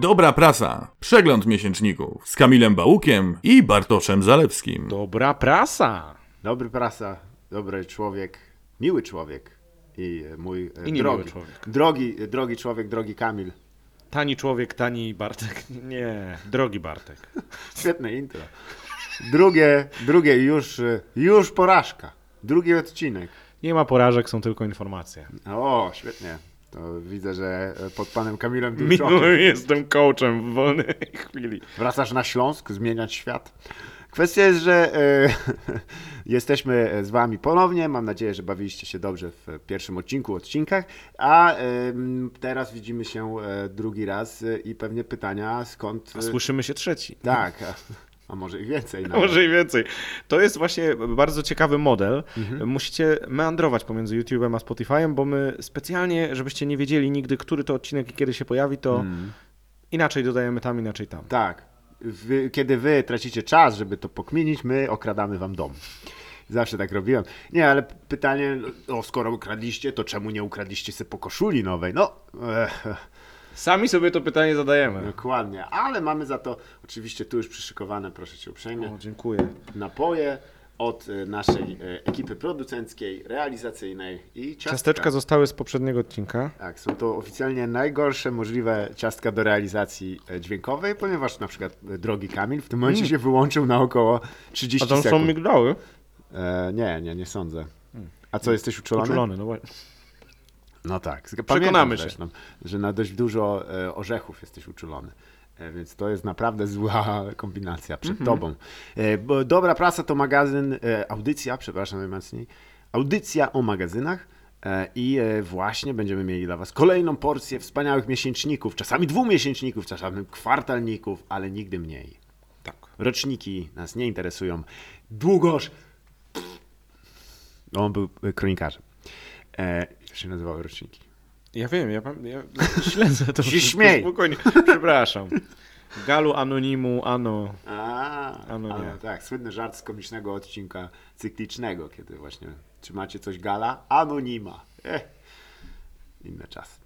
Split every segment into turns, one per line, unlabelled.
Dobra prasa. Przegląd miesięczników z Kamilem Bałukiem i Bartoszem Zalewskim.
Dobra prasa.
Dobry prasa, dobry człowiek, miły człowiek i e, mój e,
I
drogi,
człowiek.
drogi, drogi człowiek, drogi Kamil.
Tani człowiek, tani Bartek. Nie, drogi Bartek.
Świetne intro. Drugie, drugie już, e, już porażka. Drugi odcinek.
Nie ma porażek, są tylko informacje.
O, świetnie. To widzę, że e, pod panem Kamilem
Miły
Dulczokiem.
jestem coachem w wolnej chwili.
Wracasz na Śląsk, zmieniać świat. Kwestia jest, że e, jesteśmy z wami ponownie. Mam nadzieję, że bawiliście się dobrze w pierwszym odcinku, odcinkach. A e, m, teraz widzimy się e, drugi raz e, i pewnie pytania skąd...
A
e,
słyszymy się trzeci.
Tak, a, może i więcej. nawet.
Może i więcej. To jest właśnie bardzo ciekawy model. Musicie meandrować pomiędzy YouTube'em a Spotify'em, bo my specjalnie, żebyście nie wiedzieli nigdy, który to odcinek i kiedy się pojawi, to inaczej dodajemy tam, inaczej tam.
Tak. Wy, kiedy wy tracicie czas, żeby to pokminić, my okradamy wam dom. Zawsze tak robiłem. Nie, ale pytanie, o skoro ukradliście, to czemu nie ukradliście sobie po koszuli nowej? No, eh,
Sami sobie to pytanie zadajemy.
dokładnie. Ale mamy za to oczywiście tu już przyszykowane, proszę cię uprzejmie,
O, dziękuję.
napoje od e, naszej e, ekipy producenckiej, realizacyjnej i ciastka.
Ciasteczka zostały z poprzedniego odcinka.
Tak, są to oficjalnie najgorsze możliwe ciastka do realizacji e, dźwiękowej, ponieważ na przykład e, drogi Kamil w tym momencie się wyłączył na około 30
Mm. A tam są
sekund.
migdały?
E, nie, nie, nie sądzę. A co, jesteś uczulony?
Uczulony, no właśnie.
No tak.
Przekonamy
Pamiętam
się.
Zresztą, że na dość dużo e, orzechów jesteś uczulony. E, Więc to jest naprawdę zła kombinacja przed
Mhm.
tobą. E, bo Dobra Prasa to magazyn, audycja, przepraszam najmocniej, audycja o magazynach i właśnie będziemy mieli dla was kolejną porcję wspaniałych miesięczników, czasami dwumiesięczników, czasami kwartalników, ale nigdy mniej.
Tak.
Roczniki nas nie interesują. Długoż. No, on był kronikarzem. To się nazywały roczniki.
Ja wiem, ja, ja śledzę to.
Się śmiej.
Spokojnie, przepraszam. Galu Anonimu, Ano.
A,
A no
a
nie.
tak, słynny żart z komicznego odcinka cyklicznego, kiedy właśnie czy macie coś gala? Anonima. Eh, inne czasy.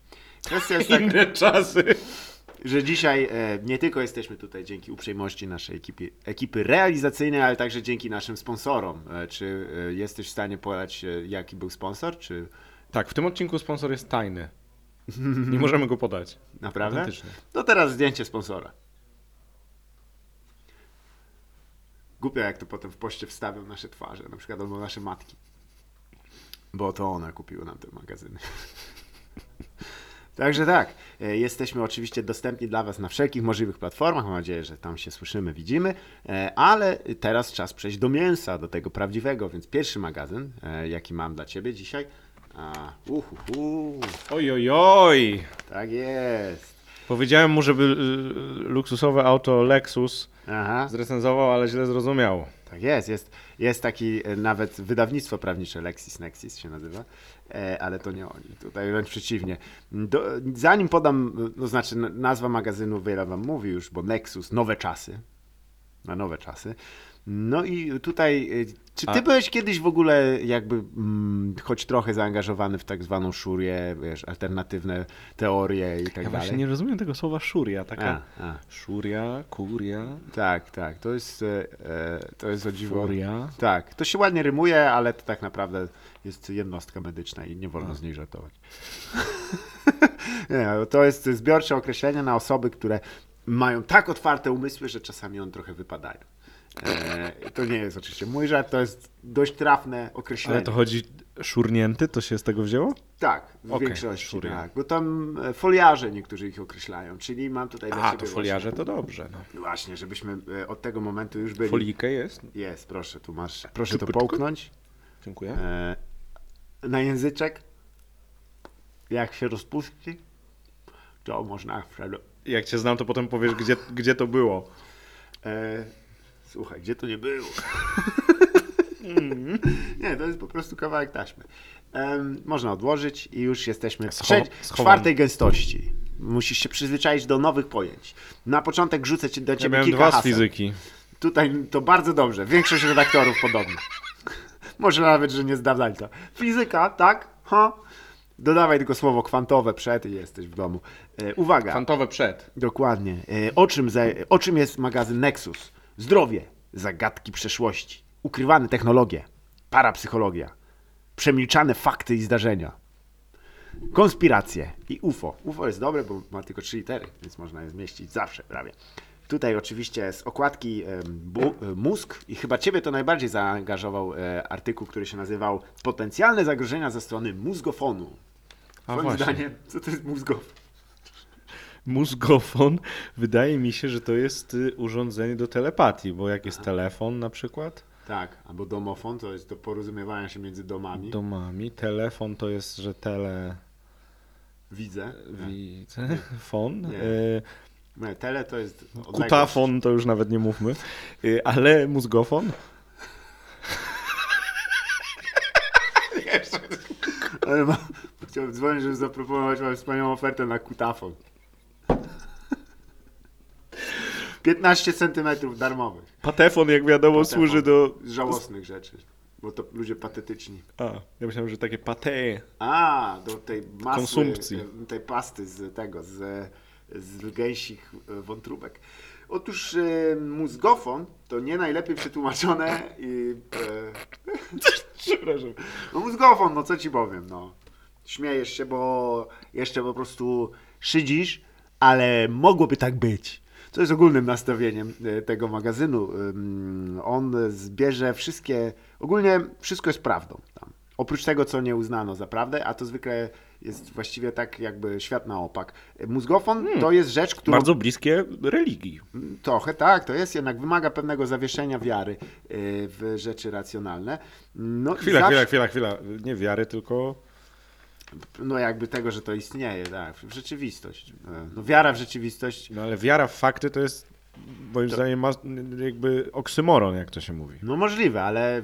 Kwestia jest taka,
Inne czasy.
że dzisiaj e, nie tylko jesteśmy tutaj dzięki uprzejmości naszej ekipy, ekipy realizacyjnej, ale także dzięki naszym sponsorom. E, czy e, jesteś w stanie podać, e, jaki był sponsor? Czy
Tak, w tym odcinku sponsor jest tajny. Nie możemy go podać.
naprawdę?
Autentycznie.
To teraz zdjęcie sponsora. Głupio jak to potem w poście wstawią nasze twarze, na przykład albo nasze matki. Bo to one kupiły nam te magazyny. Także tak, e, jesteśmy oczywiście dostępni dla Was na wszelkich możliwych platformach. Mam nadzieję, że tam się słyszymy, widzimy. E, Ale teraz czas przejść do mięsa, do tego prawdziwego. Więc pierwszy magazyn, e, jaki mam dla Ciebie dzisiaj. A, uhuhu,
Oj, oj, oj.
tak jest.
Powiedziałem mu, żeby y, luksusowe auto Lexus
Aha.
zrecenzował, ale źle zrozumiał.
Tak jest, jest, jest taki e, nawet wydawnictwo prawnicze LexisNexis się nazywa, e, ale to nie oni, tutaj wręcz przeciwnie. Do, zanim podam, no znaczy nazwa magazynu wiele wam mówi już, bo Nexus, nowe czasy, na nowe czasy. No i tutaj, e, czy ty
A-
byłeś kiedyś w ogóle jakby mm, choć trochę zaangażowany w tak zwaną szurię, wiesz, alternatywne teorie i tak
Ja
dalej?
właśnie nie rozumiem tego słowa szuria. Taka
A, a,
szuria, kuria,
tak, tak, to jest, e, e, to jest o dziwo...
furia.
Tak, to się ładnie rymuje, ale to tak naprawdę jest jednostka medyczna i nie wolno z niej żartować. nie, to jest zbiorcze określenie na osoby, które mają tak otwarte umysły, że czasami on trochę wypadają. E, to nie jest oczywiście mój żart, to jest dość trafne określenie.
Ale to chodzi szurnięty, to się z tego wzięło?
Tak, w
Okej,
większości
szuria.
tak, bo tam e, foliarze niektórzy ich określają, czyli mam tutaj dla
A, to foliarze to dobrze. No.
Właśnie, właśnie, żebyśmy e, od tego momentu już byli.
Folikę jest.
Jest, proszę, tu masz, proszę to połknąć.
Dziękuję.
E, na języczek, jak się rozpuści, to można.
Jak cię znam, to potem powiesz, gdzie, gdzie to było.
E, słuchaj, gdzie to nie było? nie, to jest po prostu kawałek taśmy. Em, można odłożyć i już jesteśmy w trze- czwartej gęstości. Musisz się przyzwyczaić do nowych pojęć. Na początek rzucę ci do
Ja
ciebie
miałem
kilka
dwa z
haseł.
fizyki.
Tutaj to bardzo dobrze. Większość redaktorów podobno. Może nawet, że nie zdawali to. Fizyka, tak? Ha? Dodawaj tylko słowo kwantowe przed i jesteś w domu. E, uwaga.
Kwantowe przed.
Dokładnie. E, O czym, za, o czym jest magazyn Nexus? Zdrowie, zagadki przeszłości, ukrywane technologie, parapsychologia, przemilczane fakty i zdarzenia, konspiracje i UFO. UFO jest dobre, bo ma tylko trzy litery, więc można je zmieścić zawsze prawie. Tutaj oczywiście z okładki bu, e, mózg i chyba Ciebie to najbardziej zaangażował e, artykuł, który się nazywał Potencjalne zagrożenia ze strony mózgofonu.
A
Moim
właśnie.
zdaniem, co to jest mózgofon?
Mózgofon, wydaje mi się, że to jest y, urządzenie do telepatii, bo jak jest telefon na przykład,
Tak, albo domofon to jest do porozumiewania się między domami.
domami, telefon to jest, że tele...
Widzę.
Widzę, fon.
Nie.
y,
Nie, tele to jest odległość.
Kutafon to już nawet nie mówmy, y, ale mózgofon?
Ale mam, chciałbym dzwonić, żeby zaproponować wam wspaniałą ofertę na kutafon. 15 centymetrów darmowych.
Patefon, jak wiadomo,
Patefon.
służy do...
Żałosnych rzeczy. Bo to ludzie patetyczni.
A, ja myślałem, że takie pate.
A, do tej masy,
Konsumpcji.
tej pasty z tego, z, z gęsich e, wątróbek. Otóż e, mózgofon to nie najlepiej przetłumaczone i... E,
Przepraszam.
no mózgofon, no co ci powiem, no. Śmiejesz się, bo jeszcze po prostu szydzisz, ale mogłoby tak być. Co jest ogólnym nastawieniem e, tego magazynu. On zbierze wszystkie, ogólnie wszystko jest prawdą tam. Oprócz tego, co nie uznano za prawdę, a to zwykle jest właściwie tak jakby świat na opak. Mózgofon to jest rzecz, którą...
Bardzo bliskie religii.
Trochę tak, to jest jednak, wymaga pewnego zawieszenia wiary e, w rzeczy racjonalne. No,
Chwila,
zawsze-
chwila, chwila, chwila. Nie wiary, tylko...
No jakby tego, że to istnieje, tak, w rzeczywistość. E, No wiara w rzeczywistość,
No ale wiara w fakty to jest, moim zdaniem, ma, jakby oksymoron, jak to się mówi.
no możliwe, ale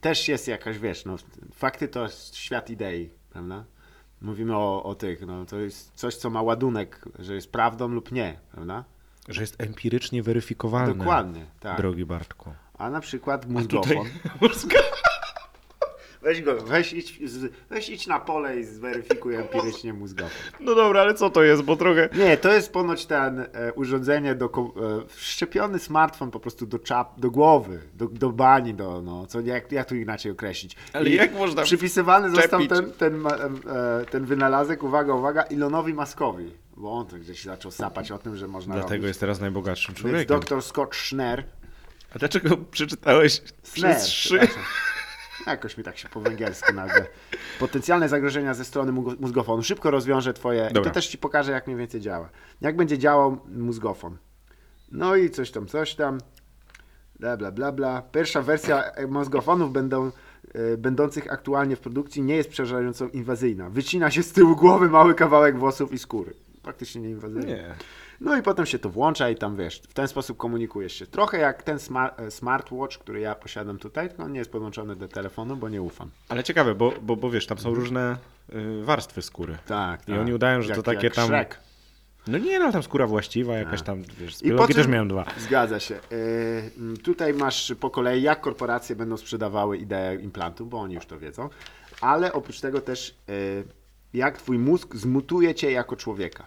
też jest jakaś, wiesz, no fakty to świat idei, prawda? Mówimy o, o tych, no to jest coś, co ma ładunek, że jest prawdą lub nie, prawda?
Że jest empirycznie weryfikowalne.
Dokładnie, tak.
Drogi Bartku.
A na przykład
Tutaj...
Weź go, weź idź, z- weź idź na pole i zweryfikuj empirycznie mózgofon.
No dobra, ale co to jest, bo trochę...
Nie, to jest ponoć ten e, urządzenie do ko- e, wszczepiony smartfon po prostu do czap, do głowy, do, do bani, do, no, co, jak, jak tu inaczej określić.
Ale
I
jak można
Przypisywany został
wczepić?
ten, ten, ma- em, e, ten wynalazek, uwaga, uwaga, Elonowi Muskowi, bo on to gdzieś zaczął sapać o tym, że można
Dlatego
robić.
jest teraz najbogatszym
Więc
człowiekiem.
dr Scott Schner,
A dlaczego przeczytałeś
Schner,
przez trzy?
przepraszam. Jakoś mi tak się po węgiersku nagle. Potencjalne zagrożenia ze strony mózg- mózgofonu. Szybko rozwiążę twoje. I
Dobra.
to też ci pokażę, jak mniej więcej działa. Jak będzie działał mózgofon. No i coś tam, coś tam. Bla, bla, bla, bla. Pierwsza wersja e, mózgofonów będą, e, będących aktualnie w produkcji nie jest przerażająco inwazyjna. Wycina się z tyłu głowy mały kawałek włosów i skóry. Praktycznie nieinwazyjny.
Nie.
No i potem się to włącza i tam wiesz, w ten sposób komunikujesz się. Trochę jak ten smart, e, smartwatch, który ja posiadam tutaj, tylko on nie jest podłączony do telefonu, bo nie ufam.
Ale ciekawe, bo, bo, bo wiesz, tam są różne y, warstwy skóry.
Tak,
I
tak.
oni udają, że
jak,
to takie tam-
Shrek.
No nie, no tam skóra właściwa, jakaś tam, wiesz, z
Tak. I
biologii
potem-
też miałem dwa.
Zgadza się. E, tutaj masz po kolei, jak korporacje będą sprzedawały ideę implantu, bo oni już to wiedzą, ale oprócz tego też, e, jak twój mózg zmutuje cię jako człowieka.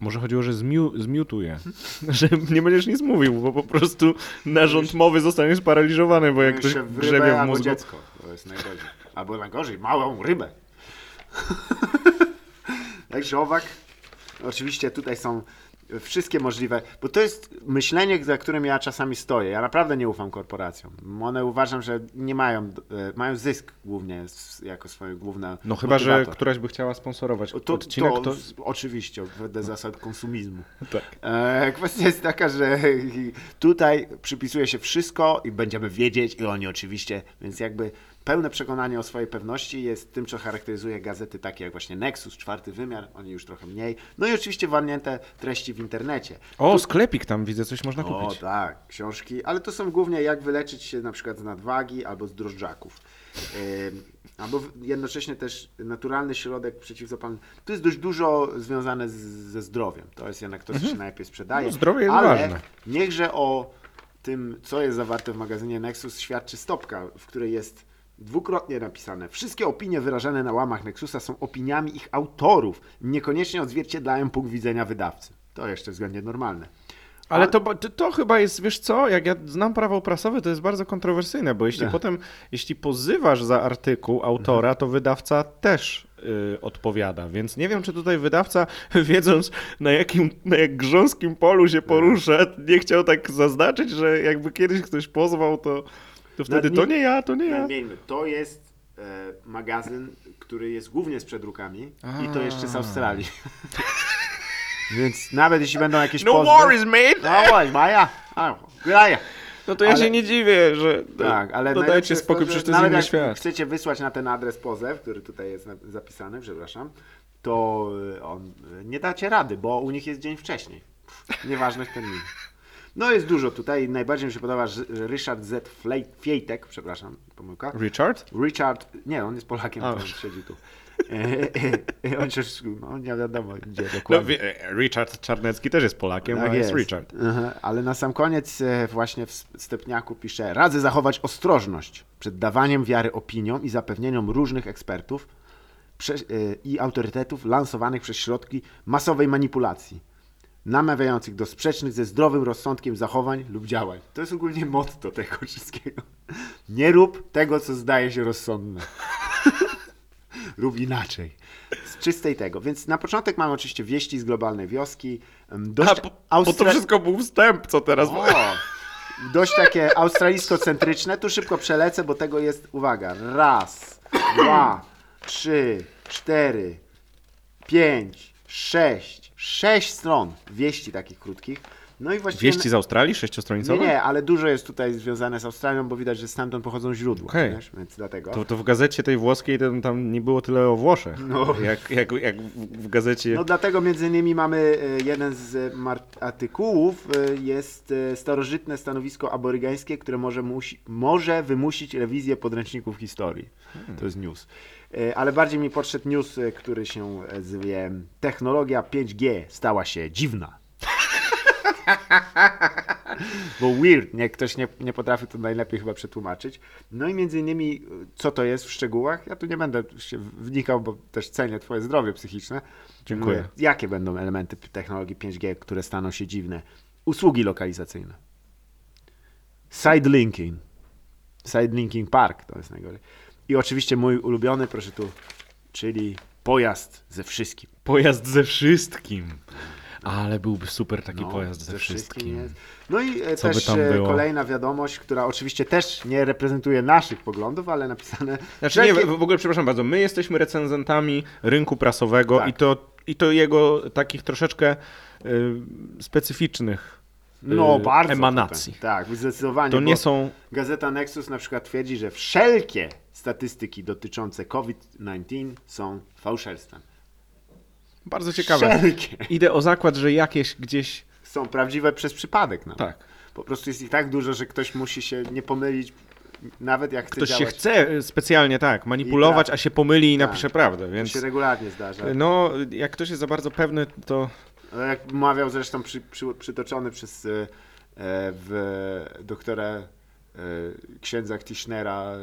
Może chodziło, że zmiu, zmiutuje. że nie będziesz nic mówił, bo po prostu narząd mowy zostanie sparaliżowany, bo jak ktoś
w
grzebie w mózgu.
dziecko. To jest najgorzej. Albo najgorzej, małą rybę. Także owak. Oczywiście tutaj są wszystkie możliwe, bo to jest myślenie, za którym ja czasami stoję. Ja naprawdę nie ufam korporacjom. One uważam, że nie mają, e, mają zysk głównie jako swoje główne
No chyba, że
motywator.
któraś by chciała sponsorować
to,
odcinek,
to,
to...
oczywiście, wedle zasad konsumizmu.
Tak.
E, kwestia jest taka, że tutaj przypisuje się wszystko i będziemy wiedzieć i oni oczywiście, więc jakby pełne przekonanie o swojej pewności jest tym, co charakteryzuje gazety takie jak właśnie Nexus, Czwarty Wymiar, oni już trochę mniej. No i oczywiście warnięte treści w internecie.
O, sklepik tam widzę, coś można
O
kupić.
tak, książki, ale to są głównie jak wyleczyć się na przykład z nadwagi albo z drożdżaków. Albo jednocześnie też naturalny środek przeciwzapalny. To jest dość dużo związane z, ze zdrowiem. To jest jednak to, co się najlepiej sprzedaje.
No, zdrowie jest
ale
ważne.
niechże o tym, co jest zawarte w magazynie Nexus, świadczy stopka, w której jest Dwukrotnie napisane. Wszystkie opinie wyrażane na łamach Nexusa są opiniami ich autorów, niekoniecznie odzwierciedlają punkt widzenia wydawcy. To jeszcze względnie normalne.
Ale to, to, chyba jest, wiesz co, jak ja znam prawo prasowe, to jest bardzo kontrowersyjne, bo jeśli
Tak.
potem, jeśli pozywasz za artykuł autora, to wydawca też y, odpowiada, więc nie wiem, czy tutaj wydawca, wiedząc na jakim, na jak grząskim polu się porusza, nie chciał tak zaznaczyć, że jakby kiedyś ktoś pozwał, to, to wtedy
nie-
to nie ja, to nie ja.
Nadmieńmy, to jest e, magazyn, który jest głównie z przedrukami i to jeszcze z Australii. Więc nawet jeśli będą jakieś
No
pozwy...
worries, mate!
No worries, Maja. A, graja.
No to ja
Ale-
się nie dziwię, że
Tak, ale
to
najlepsze
dajcie
jest
spokój, przecież to jest
nawet
inny
jak
świat.
chcecie wysłać na ten adres pozew, który tutaj jest zapisany, przepraszam, to y, on, y, nie dacie rady, bo u nich jest dzień wcześniej. Pff, Nieważność terminu. No jest dużo tutaj. Najbardziej mi się podoba że Ryszard Z. Fiejtek, przepraszam, pomyłka.
Richard?
Richard, nie, on jest Polakiem, on siedzi tu. E, e, e, on się, no nie wiadomo gdzie
No,
dokładnie.
wie- Richard Czarnecki też jest Polakiem,
Tak
a jest Richard.
Aha, ale na sam koniec właśnie w Stepniaku pisze Radzę zachować ostrożność przed dawaniem wiary opiniom i zapewnieniom różnych ekspertów i autorytetów lansowanych przez środki masowej manipulacji, namawiających do sprzecznych ze zdrowym rozsądkiem zachowań lub działań. To jest ogólnie motto tego wszystkiego. Nie rób tego, co zdaje się rozsądne. Rób inaczej. Z czystej tego. Więc na początek mamy oczywiście wieści z globalnej wioski. Dość
A, po, po to
austra-
wszystko był wstęp, co teraz...
o, dość takie australijsko-centryczne. Tu szybko przelecę, bo tego jest, uwaga, raz, dwa, trzy, cztery, pięć, sześć, sześć stron wieści takich krótkich. No i właściwie...
Wieści z Australii,
Nie,
sześciostronicowe?
nie, ale dużo jest tutaj związane z Australią, bo widać, że stamtąd pochodzą źródła,
Okej.
wiesz, więc dlatego.
To, to w gazecie tej włoskiej to tam nie było tyle o Włoszech,
No.
jak, jak, jak w gazecie...
No dlatego między innymi mamy e, jeden z mar- artykułów, e, jest e, starożytne stanowisko aborygańskie, które może, musi, może wymusić rewizję podręczników historii. To jest news. E, Ale bardziej mi podszedł news, e, który się e, zwie Technologia 5G stała się dziwna. Bo weird, nie, ktoś nie, nie potrafi to najlepiej chyba przetłumaczyć. No i między innymi, co to jest w szczegółach, ja tu nie będę się wnikał, bo też cenię twoje zdrowie psychiczne.
Dziękuję.
Mówię, Jakie będą elementy technologii 5G, które staną się dziwne? Usługi lokalizacyjne. Sidelinking. Sidelinking Park to jest najgorzej. I oczywiście mój ulubiony, proszę tu, czyli pojazd ze wszystkim.
Pojazd ze wszystkim. Ale byłby super taki
No,
pojazd ze, wszystkim.
jest. No i e,
Co
też e, kolejna wiadomość, która oczywiście też nie reprezentuje naszych poglądów, ale napisane.
Znaczy nie, w ogóle przepraszam bardzo, my jesteśmy recenzentami rynku prasowego
Tak.
i, to, i to jego takich troszeczkę y, specyficznych
no, bardzo.
emanacji.
Tutaj. Tak, zdecydowanie.
To nie są...
Gazeta Nexus na przykład twierdzi, że wszelkie statystyki dotyczące COVID-19 są fałszerstwem.
Bardzo ciekawe.
Wszelkie
Idę o zakład, że jakieś gdzieś...
są prawdziwe przez przypadek. Nawet.
Tak.
Po prostu jest ich tak dużo, że ktoś musi się nie pomylić, nawet jak chce
Ktoś się
działać.
chce y, specjalnie tak manipulować,
I tak.
a się pomyli i
Tak.
napisze prawdę,
To
więc...
się regularnie zdarza.
No, jak ktoś jest za bardzo pewny, to
Ale Jak mawiał zresztą przy, przy, przytoczony przez e, e, w doktora e, księdza Tischnera e,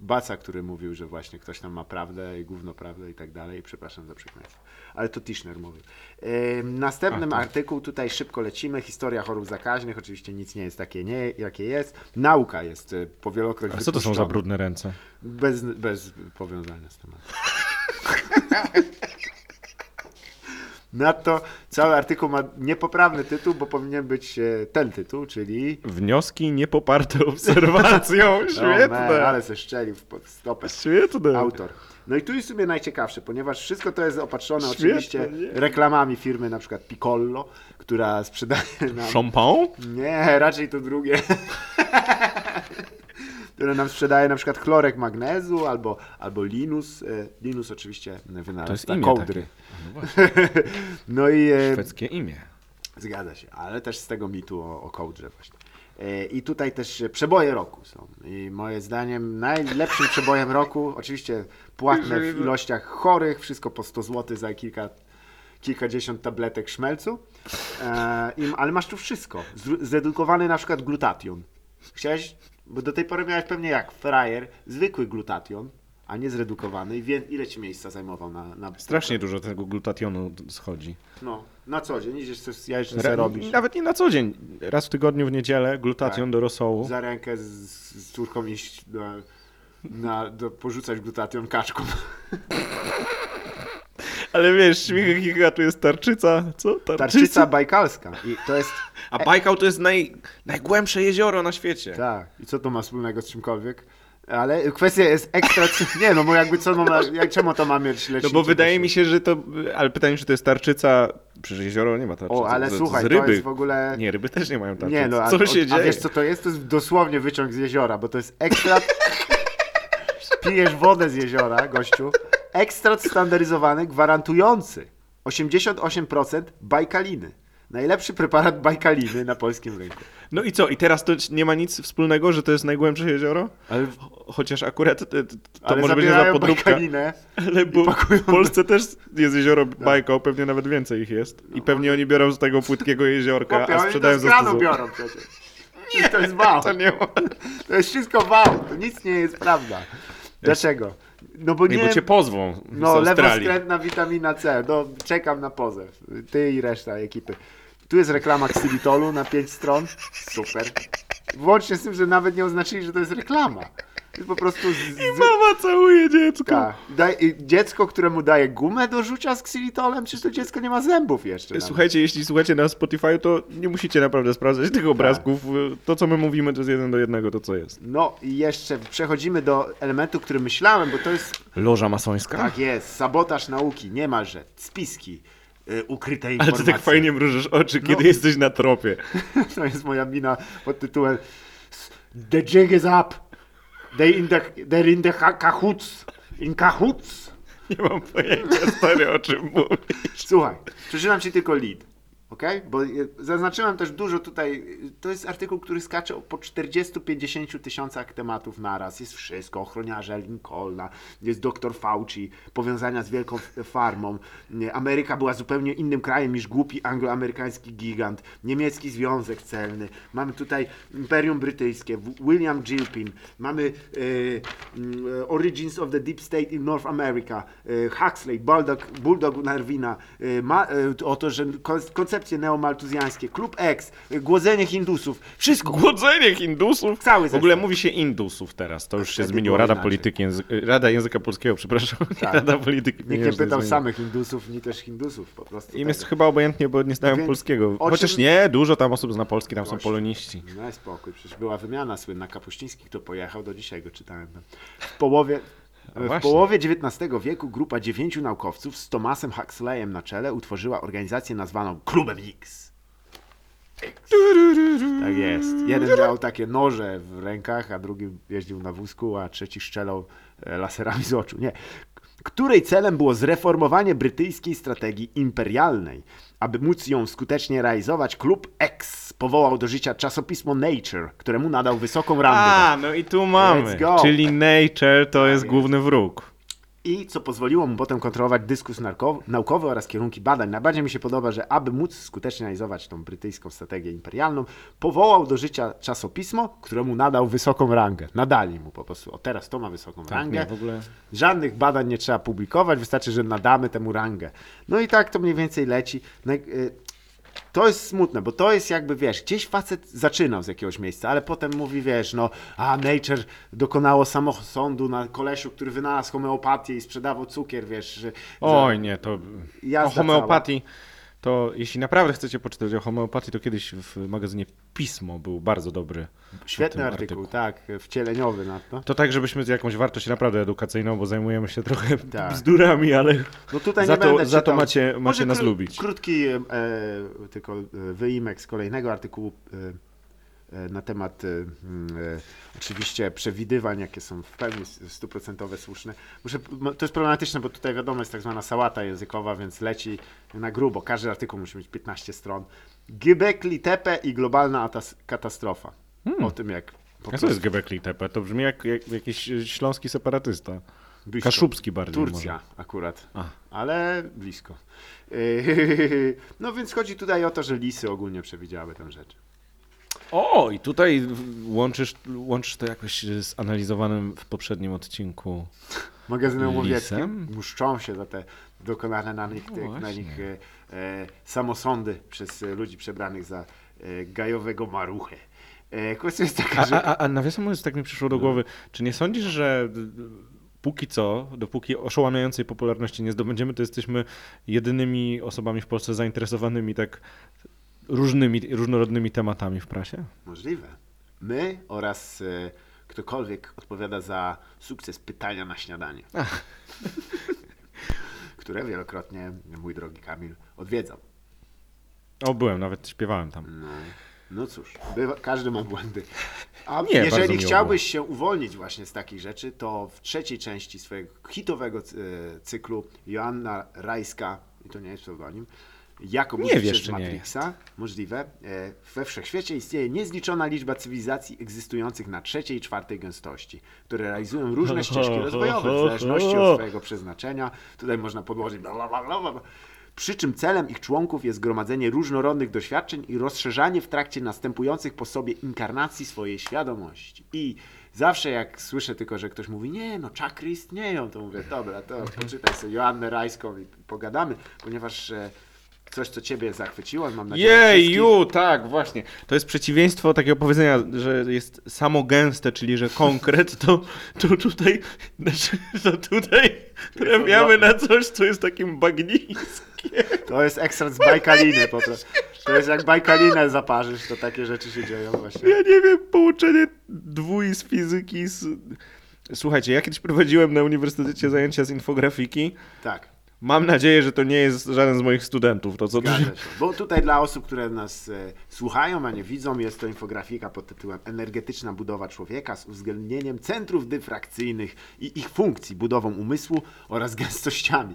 Baca, który mówił, że właśnie ktoś tam ma prawdę i gówno prawdę i tak dalej. Przepraszam za przekleństwo. Ale to Tischner mówił. E, następnym
A, to-
artykuł, tutaj szybko lecimy. Historia chorób zakaźnych. Oczywiście nic nie jest takie, nie, jakie jest. Nauka jest e, powielokroć
a co to są za brudne ręce?
Bez, bez powiązania z tematem. Nadto cały artykuł ma niepoprawny tytuł, bo powinien być e, ten tytuł, czyli...
Wnioski niepoparte obserwacją.
O, man,
Świetne.
ale se szczelił w pod stopę
Świetne.
autor. No i tu jest sobie najciekawsze, ponieważ wszystko to jest opatrzone
Świetne,
oczywiście
nie?
reklamami firmy na przykład Piccolo, która sprzedaje nam...
Champagne?
Nie, raczej to drugie. Które nam sprzedaje na przykład chlorek magnezu albo, albo Linus. E, Linus oczywiście wynalazca
To jest imię
kołdry.
takie. No
No i e,
szwedzkie imię.
zgadza się, ale też z tego mitu o, o kołdrze właśnie. E, I tutaj też przeboje roku są. I moje zdaniem najlepszym przebojem roku, oczywiście płatne w ilościach chorych, wszystko po 100 zł za kilka, kilkadziesiąt tabletek szmelcu. E, ale masz tu wszystko. Zredukowany na przykład glutation. Chciałeś Bo do tej pory miałeś pewnie jak frajer, zwykły glutation, a nie zredukowany. I wie, ile ci miejsca zajmował na... na
Strasznie dużo tego glutationu schodzi.
No, na co dzień idziesz coś jajecznicę sobie robisz.
Nawet nie na co dzień. Raz w tygodniu w niedzielę glutation
Tak.
do rosołu.
Za rękę z, z córką iść na, na, do, porzucać glutation kaczką.
Ale wiesz, śmiech giga tu jest tarczyca. Co?
Tarczyca bajkalska. I to jest...
A Bajkał to jest naj, najgłębsze jezioro na świecie.
Tak. I co to ma wspólnego z czymkolwiek? Ale kwestia jest ekstra... Nie, no bo jakby co, no, jak, czemu to ma mieć
No bo wydaje
to
mi się, że to... Ale pytanie, czy to jest tarczyca... Przecież jezioro nie ma tarczycy.
O, ale
to,
słuchaj,
z
to
ryby.
jest w ogóle...
Nie, ryby też nie mają tarczycy.
Nie, no, a,
Co się
a
dzieje?
wiesz co to jest? To jest dosłownie wyciąg z jeziora, bo to jest ekstrakt... Pijesz wodę z jeziora, gościu. Ekstrakt standaryzowany, gwarantujący 88% bajkaliny. Najlepszy preparat bajkaliny na polskim rynku.
No i co? I teraz to nie ma nic wspólnego, że to jest najgłębsze jezioro?
Ale,
Cho- Chociaż akurat to, to
ale
może być niezła podróbka.
bajkalinę.
Ale bo
pakują
w Polsce też jest jezioro Bajkał, pewnie nawet więcej ich jest. I pewnie oni biorą z tego płytkiego jeziorka, a sprzedają
to z
za
kranu
100 zł.
biorą przecież. Nie, to jest wał.
To nie.
To jest wszystko wał. To nic nie jest prawda. Dlaczego? No bo
Nie,
nie...
bo cię pozwą
No, lewoskrętna witamina C. No, czekam na pozew. Ty i reszta ekipy. Tu jest reklama Xylitolu na 5 stron. Super. Włącznie z tym, że nawet nie oznaczyli, że to jest reklama. Jest po prostu... Z, z...
Mama całuje dziecko.
Tak. Daj, i dziecko, któremu daje gumę do rzucia z Xylitolem, czy to dziecko nie ma zębów jeszcze? nawet?
Słuchajcie, jeśli słuchacie na Spotify, to nie musicie naprawdę sprawdzać tych obrazków. To, co my mówimy, to jest jeden do jednego to, co jest.
No i jeszcze przechodzimy do elementu, który myślałem, bo to jest...
Loża masońska?
Tak jest, sabotaż nauki, niemalże. Spiski. y, Ukryte
Ale
informacje.
ty tak fajnie mrużysz oczy, kiedy
No.
jesteś na tropie.
To jest moja mina pod tytułem The jig is up. They in the, they're in the cahoots. In cahoots.
Nie mam pojęcia, stary, o czym mówisz.
Słuchaj, przeczytam ci tylko lead. Ok? Bo y, zaznaczyłem też dużo tutaj. To jest artykuł, który skacze po 40-50 tysiącach tematów naraz. Jest wszystko. Ochroniarze Lincolna, jest dr Fauci, powiązania z wielką farmą. Ameryka była zupełnie innym krajem niż głupi angloamerykański gigant. Niemiecki związek celny. Mamy tutaj Imperium Brytyjskie, William Gilpin. Mamy y, y, Origins of the Deep State in North America. Y, Huxley, Bulldog, Bulldog Narwina. Y, ma, y, o to, że kon- koncepcje neomaltuzjańskie. Klub X. Głodzenie Hindusów. Wszystko.
Głodzenie Hindusów?
Cały
W ogóle mówi się Indusów teraz, to już się
Wtedy
zmieniło. Rada. Polityki, Rada Języka Polskiego, przepraszam.
Tak.
Rada Polityki
Nikt nie pytał samych Hindusów, ni też Hindusów. Po prostu.
Im
tak.
jest chyba obojętnie, bo nie znają
Więc
polskiego. Chociaż
czym-
nie, dużo tam osób zna polski, tam są
Gościu.
poloniści.
No spokój, przecież była wymiana słynna. Kapuściński, kto pojechał, do dzisiaj go czytałem. W połowie, w
właśnie.
połowie XIX wieku grupa dziewięciu naukowców z Thomasem Huxleyem na czele utworzyła organizację nazwaną Klubem X. X. Tak jest. Jeden miał takie noże w rękach, a drugi jeździł na wózku, a trzeci strzelał e, laserami z oczu. Nie. Której celem było zreformowanie brytyjskiej strategii imperialnej. Aby móc ją skutecznie realizować, klub X powołał do życia czasopismo Nature, któremu nadał wysoką rangę.
A, no i tu mamy. Czyli nature to jest
jest.
główny wróg.
I co pozwoliło mu potem kontrolować dyskurs narko- naukowy oraz kierunki badań. Najbardziej mi się podoba, że aby móc skutecznie realizować tą brytyjską strategię imperialną, powołał do życia czasopismo, któremu nadał wysoką rangę. Nadali mu po prostu. O teraz to ma wysoką rangę.
Tak, nie, w ogóle.
Żadnych badań nie trzeba publikować, wystarczy, że nadamy temu rangę. No i tak to mniej więcej leci. To jest smutne, bo to jest jakby, wiesz, gdzieś facet zaczynał z jakiegoś miejsca, ale potem mówi, wiesz, no, a Nature dokonało samosądu na kolesiu, który wynalazł homeopatię i sprzedawał cukier, wiesz, że...
Oj, nie, to o homeopatii. To jeśli naprawdę chcecie poczytać o homeopatii, to kiedyś w magazynie Pismo był bardzo dobry.
Świetny
tym
artykuł, tak, wcieleniowy na to.
To tak, żebyśmy z jakąś wartość naprawdę edukacyjną, bo zajmujemy się trochę
Tak.
bzdurami, ale
No tutaj
za,
nie
to,
będę
za to macie, macie
Może
nas lubić.
Krótki e, tylko e, wyimek z kolejnego artykułu e, na temat e, e, oczywiście przewidywań, jakie są w pełni stuprocentowe, słuszne. Muszę, to jest problematyczne, bo tutaj wiadomo jest tak zwana sałata językowa, więc leci na grubo. Każdy artykuł musi mieć 15 stron. Gibekli Tepe i globalna atas- katastrofa. O tym jak po
Hmm. A co jest Gebekli Tepe? To brzmi jak, jak jakiś e, śląski separatysta.
blisko.
Kaszubski bardziej
Turcja
może.
akurat,
A.
ale blisko. No więc chodzi tutaj o to, że lisy ogólnie przewidziały tę rzecz.
O, i tutaj łączysz, łączysz to jakoś z analizowanym w poprzednim odcinku.
Magazynem łowieckim muszczą się za te dokonane na nich,
No
na nich e, e, samosądy przez e, ludzi przebranych za e, gajowego maruchę. E, kwestia jest taka,
A,
że...
a, a nawiasem mówiąc, tak mi przyszło do głowy, czy nie sądzisz, że póki co, dopóki oszałamiającej popularności nie zdobędziemy, to jesteśmy jedynymi osobami w Polsce zainteresowanymi tak różnymi, różnorodnymi tematami w prasie?
Możliwe. My oraz e, ktokolwiek odpowiada za sukces pytania na śniadanie. które wielokrotnie mój drogi Kamil odwiedzał.
O, byłem, nawet śpiewałem tam.
No, no cóż, bywa, każdy ma błędy. A
Nie,
jeżeli chciałbyś się uwolnić właśnie z takich rzeczy, to w trzeciej części swojego hitowego cy- cyklu Joanna Rajska, i to nie jest pseudonim, jako
Nie
budzić
wiesz,
się z Matrixa, możliwe, e, we wszechświecie istnieje niezliczona liczba cywilizacji egzystujących na trzeciej i czwartej gęstości, które realizują różne ścieżki rozwojowe w zależności od swojego przeznaczenia. Tutaj można podłożyć bla, bla, bla, bla, bla. Przy czym celem ich członków jest gromadzenie różnorodnych doświadczeń i rozszerzanie w trakcie następujących po sobie inkarnacji swojej świadomości. I zawsze jak słyszę tylko, że ktoś mówi, nie, no czakry istnieją, to mówię, dobra, to poczytaj sobie Joannę Rajską i pogadamy, ponieważ e, coś, co ciebie zachwyciło, mam nadzieję,
Jeju, tak, właśnie. To jest przeciwieństwo takiego powiedzenia, że jest samo gęste, czyli że konkret, to, to tutaj, znaczy, to tutaj trafiamy na coś, co jest takim bagniskiem.
To jest ekstrakt z bajkaliny po prostu. To jest jak bajkalinę zaparzysz, to takie rzeczy się dzieją właśnie.
Ja nie wiem, połączenie dwój z fizyki z... Słuchajcie, ja kiedyś prowadziłem na uniwersytecie zajęcia z infografiki.
Tak.
Mam nadzieję, że to nie jest żaden z moich studentów, to co tu się...
Bo tutaj dla osób, które nas e, słuchają, a nie widzą, jest to infografika pod tytułem Energetyczna budowa człowieka z uwzględnieniem centrów dyfrakcyjnych i ich funkcji, budową umysłu oraz gęstościami.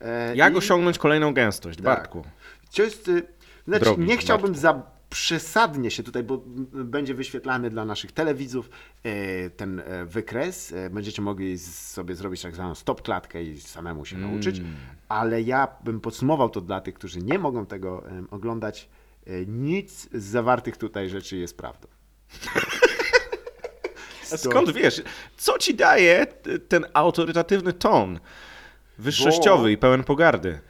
E,
Jak
i-
osiągnąć kolejną gęstość,
Tak.
Bartku?
To jest, y, znaczy,
Drogi
nie chciałbym
Bartku.
za przesadnie się tutaj, bo będzie wyświetlany dla naszych telewidzów e, ten e, wykres. E, Będziecie mogli sobie zrobić tak zwaną stop klatkę i samemu się nauczyć, ale ja bym podsumował to dla tych, którzy nie mogą tego oglądać. Nic z zawartych tutaj rzeczy jest prawdą.
Skąd wiesz? Co ci daje ten autorytatywny ton? Wyższościowy
Bo-
i pełen pogardy.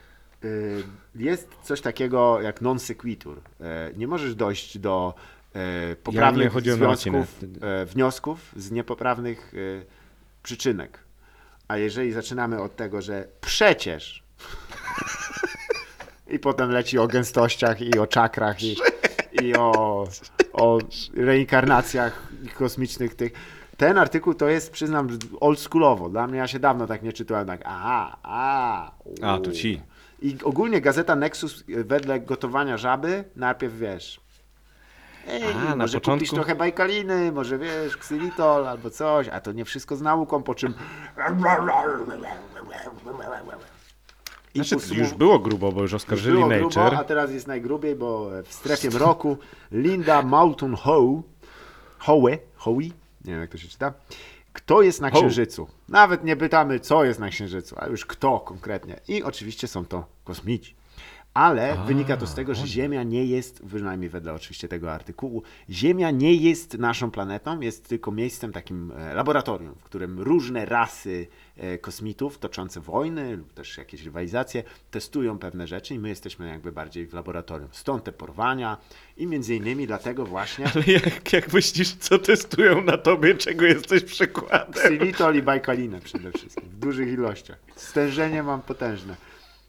Y, Jest coś takiego jak non sequitur. E, Nie możesz dojść do e, poprawnych związków, e, wniosków z niepoprawnych przyczynek. A jeżeli zaczynamy od tego, że przecież i potem leci o gęstościach i o czakrach i, i o, o reinkarnacjach kosmicznych tych. Ten artykuł to jest, przyznam, oldschoolowo. Dla mnie ja się dawno tak nie czytałem. Tak, aha, a,
A, to ci.
I ogólnie gazeta Nexus e, wedle gotowania żaby najpierw wiesz. Ej,
A, na
może kupisz
początku-
trochę bajkaliny, może wiesz, ksylitol albo coś, a to nie wszystko z nauką, po czym. I
Znaczy, już było grubo, bo już oskarżyli
było
Nature.
grubo, a teraz jest najgrubiej, bo w strefie mroku Linda Moulton Howe, Howe, Howe, nie wiem jak to się czyta, kto jest na. Księżycu. Nawet nie pytamy, co jest na Księżycu, a już kto konkretnie. I oczywiście są to kosmici. Ale wynika to z tego, że Ziemia nie jest, przynajmniej wedle oczywiście tego artykułu, Ziemia nie jest naszą planetą, jest tylko miejscem takim e, laboratorium, w którym różne rasy e, kosmitów toczące wojny lub też jakieś rywalizacje testują pewne rzeczy i my jesteśmy jakby bardziej w laboratorium. Stąd te porwania i między innymi dlatego właśnie
Ale jak, jak myślisz, co testują na tobie, czego jesteś przykładem?
Xylitol i bajkalinę przede wszystkim, w dużych ilościach. Stężenie mam potężne.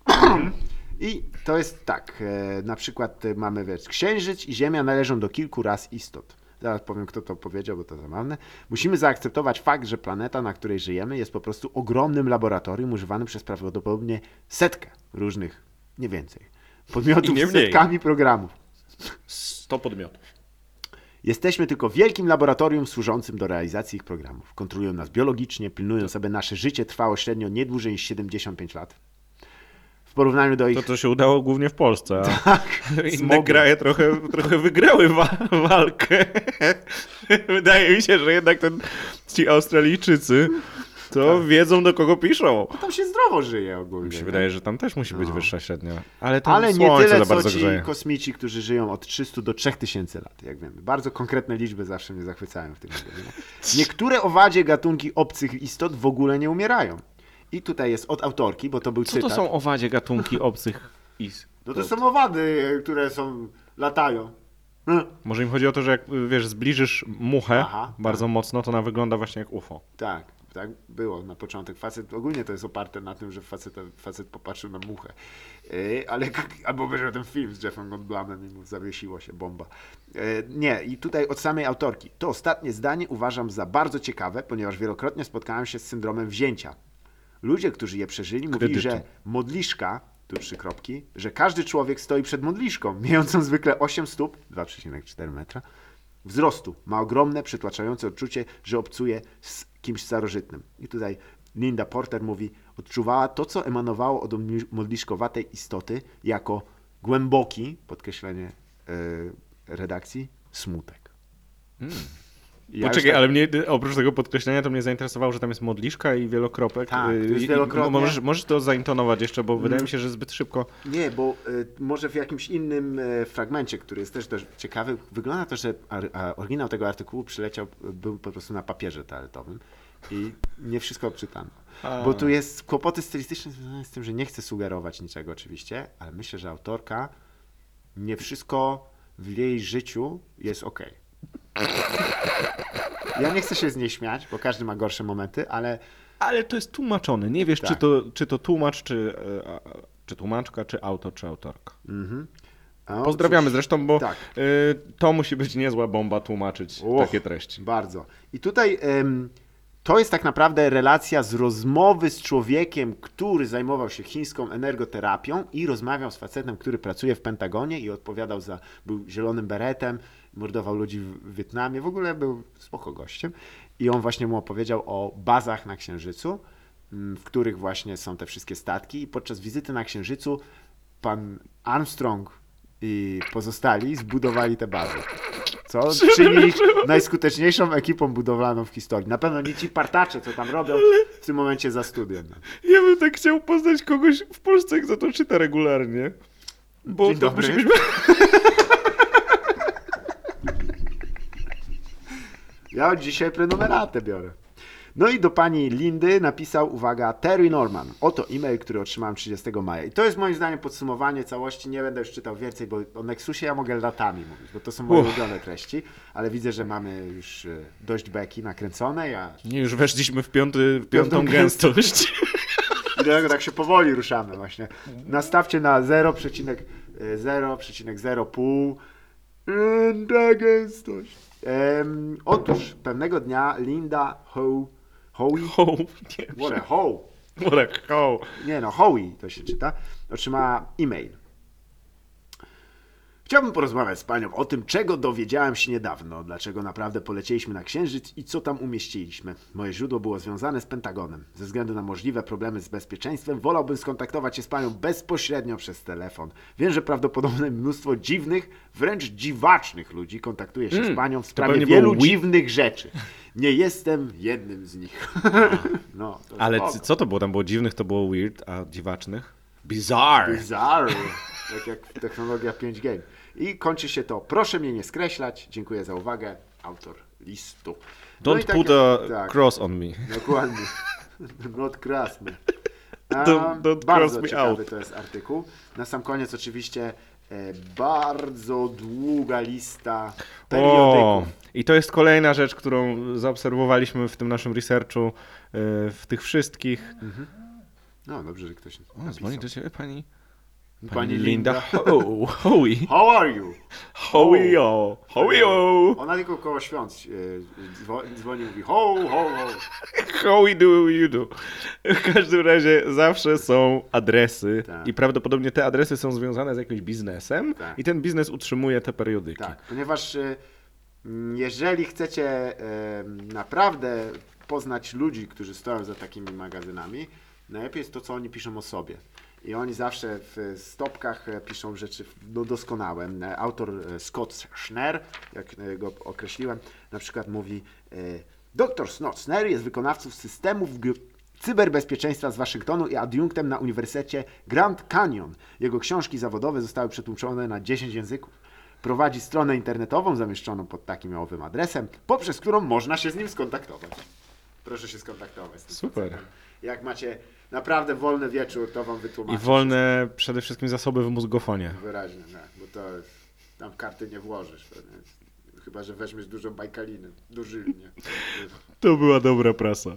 I to jest tak, e, na przykład e, mamy, wiesz, Księżyc i Ziemia należą do kilku ras istot. Zaraz powiem, kto to powiedział, bo to zabawne. Musimy zaakceptować fakt, że planeta, na której żyjemy, jest po prostu ogromnym laboratorium używanym przez prawdopodobnie setkę różnych, nie więcej,
I
podmiotów
nie
z
mniej.
setkami programów.
100 podmiotów.
Jesteśmy tylko wielkim laboratorium służącym do realizacji ich programów. Kontrolują nas biologicznie, pilnują sobie nasze życie, trwało średnio nie dłużej niż 75 lat. Porównaniu do ich...
To to się udało głównie w Polsce, a inne
smogiem.
kraje trochę, trochę wygrały wa walkę. Wydaje mi się, że jednak ten, ci Australijczycy to wiedzą do kogo piszą.
Tam się zdrowo żyje ogólnie.
Mi się
nie?
wydaje, że tam też musi być
No.
wyższa średnia. Ale tam
Ale nie tyle, co ci
grzeje.
kosmici, którzy żyją od 300 do 3000 lat, jak wiemy. Bardzo konkretne liczby zawsze mnie zachwycają w tym. Niektóre owadzie gatunki obcych istot w ogóle nie umierają. I tutaj jest od autorki, bo to był
Co
cytat.
to są owadzie gatunki obcych is?
No to są owady, które są, latają. No,
Może im chodzi o to, że jak wiesz, zbliżysz muchę
Aha,
bardzo mocno, to ona wygląda właśnie jak UFO.
tak, tak było na początek. Facet, ogólnie to jest oparte na tym, że facet, facet popatrzył na muchę. Yy, ale, albo obejrzał ten film z Jeffem Goldblumem i mu zawiesiło się bomba. Yy, nie, i tutaj od samej autorki. To ostatnie zdanie uważam za bardzo ciekawe, ponieważ wielokrotnie spotkałem się z syndromem wzięcia. Ludzie, którzy je przeżyli, mówili,
Kredytu.
że modliszka, tu trzy kropki, że każdy człowiek stoi przed modliszką, mającą zwykle 8 stóp, 2,4 metra, wzrostu. Ma ogromne, przytłaczające odczucie, że obcuje z kimś starożytnym. I tutaj Linda Porter mówi, odczuwała to, co emanowało od modli- modliszkowatej istoty jako głęboki, podkreślenie e, redakcji, smutek. I ja
Poczekaj,
tak-
ale mnie oprócz tego podkreślenia to mnie zainteresowało, że tam jest modliszka i wielokropek.
Tak, to
Y,
jest
i-
wielokrotnie.
Możesz, możesz to zaintonować jeszcze, bo wydaje mi się, że zbyt szybko.
Nie, bo y, może w jakimś innym e, fragmencie, który jest też dość ciekawy, wygląda to, że ar, oryginał tego artykułu przyleciał, y, był po prostu na papierze toaletowym i nie wszystko odczytano. Bo tu jest kłopoty stylistyczne związane z tym, że nie chcę sugerować niczego oczywiście, ale myślę, że autorka nie wszystko w jej życiu jest ok. Ja nie chcę się z niej śmiać, bo każdy ma gorsze momenty, ale
Ale to jest tłumaczone. Nie wiesz,
Tak.
czy, to, czy to tłumacz, czy, e, czy tłumaczka, czy autor, czy autorka.
o,
Pozdrawiamy zresztą, bo
tak.
y, to musi być niezła bomba tłumaczyć
Och,
takie treści.
Bardzo. I tutaj to jest tak naprawdę relacja z rozmowy z człowiekiem, który zajmował się chińską energoterapią i rozmawiał z facetem, który pracuje w Pentagonie i odpowiadał za, był zielonym beretem, mordował ludzi w Wietnamie, w ogóle był spoko gościem. I on właśnie mu opowiedział o bazach na Księżycu, m, w których właśnie są te wszystkie statki i podczas wizyty na Księżycu pan Armstrong i pozostali zbudowali te bazy. Co czyni ich najskuteczniejszą ekipą budowlaną w historii. Na pewno nie ci partacze, co tam robią w tym momencie za studiem.
Ja bym tak chciał poznać kogoś w Polsce, kto to czyta regularnie. Bo
Dzień
to
dobry.
musi być...
Ja dzisiaj prenumeratę biorę. No i do pani Lindy napisał, uwaga, Terry Norman. Oto e-mail, który otrzymałem 30 maja. I to jest moim zdaniem podsumowanie całości. Nie będę już czytał więcej, bo o Nexusie ja mogę latami mówić, bo to są moje
Uff.
ulubione treści. Ale widzę, że mamy już e, dość beki nakręcone. Ja
Nie, już weszliśmy w piąty, w piątą
Piątą
gęstość.
I dlatego tak się powoli ruszamy właśnie. Nastawcie na 0,0,0,5 Linda gęstość. Em, otóż pewnego dnia Linda Ho, Howie,
Ho, nie,
what a ho,
Worek, ho.
nie no, Howie to się czyta, otrzymała e-mail. Chciałbym porozmawiać z panią o tym, czego dowiedziałem się niedawno, dlaczego naprawdę polecieliśmy na Księżyc i co tam umieściliśmy. Moje źródło było związane z Pentagonem. Ze względu na możliwe problemy z bezpieczeństwem, wolałbym skontaktować się z panią bezpośrednio przez telefon. Wiem, że prawdopodobnie mnóstwo dziwnych, wręcz dziwacznych ludzi kontaktuje się z panią w sprawie
pewnie
wielu
było wi-
dziwnych rzeczy. Nie jestem jednym z nich. no, to
Ale
spoko.
c- co to było? Tam było dziwnych, to było weird, a dziwacznych? Bizarre.
Bizarre. Tak jak technologia 5 game. I kończy się to. Proszę mnie nie skreślać. Dziękuję za uwagę. Autor listu. No
Don't
i tak
put a
tak,
cross on me.
Dokładnie. Not cross me.
Don't- don't
bardzo
cross me
ciekawy
out.
to jest artykuł. Na sam koniec oczywiście e, bardzo długa lista
O,
periodyków.
i to jest kolejna rzecz, którą zaobserwowaliśmy w tym naszym researchu, y, w tych wszystkich.
No dobrze, że ktoś
O, dzwoni do ciebie pani, pani, Linda.
Linda.
Ho, Howie.
How are you?
Howie-o. Howie-o.
Ona tylko koło świąt e, dzwo- dzwoni i mówi ho, ho, ho.
How do you do? W każdym razie zawsze są adresy
Tak.
i prawdopodobnie te adresy są związane z jakimś biznesem
Tak.
i ten biznes utrzymuje te periodyki.
Tak, ponieważ e, jeżeli chcecie e, naprawdę poznać ludzi, którzy stoją za takimi magazynami, najlepiej jest to, co oni piszą o sobie. I oni zawsze w stopkach e, piszą rzeczy no, doskonałe. E, Autor e, Scott Schner, jak go określiłem, na przykład mówi Dr Snotsner jest wykonawcą systemów cyberbezpieczeństwa z Waszyngtonu i adiunktem na Uniwersytecie Grand Canyon. Jego książki zawodowe zostały przetłumaczone na 10 języków. Prowadzi stronę internetową zamieszczoną pod takim owym adresem, poprzez którą można się z nim skontaktować. Proszę się skontaktować.
Super.
Jak macie naprawdę wolny wieczór, to wam wytłumaczę.
I wolne przede wszystkim zasoby w mózgofonie.
Wyraźnie, tak, bo to tam karty nie włożysz. Chyba, że weźmiesz dużą bajkalinę, dożylnie.
To była dobra prasa.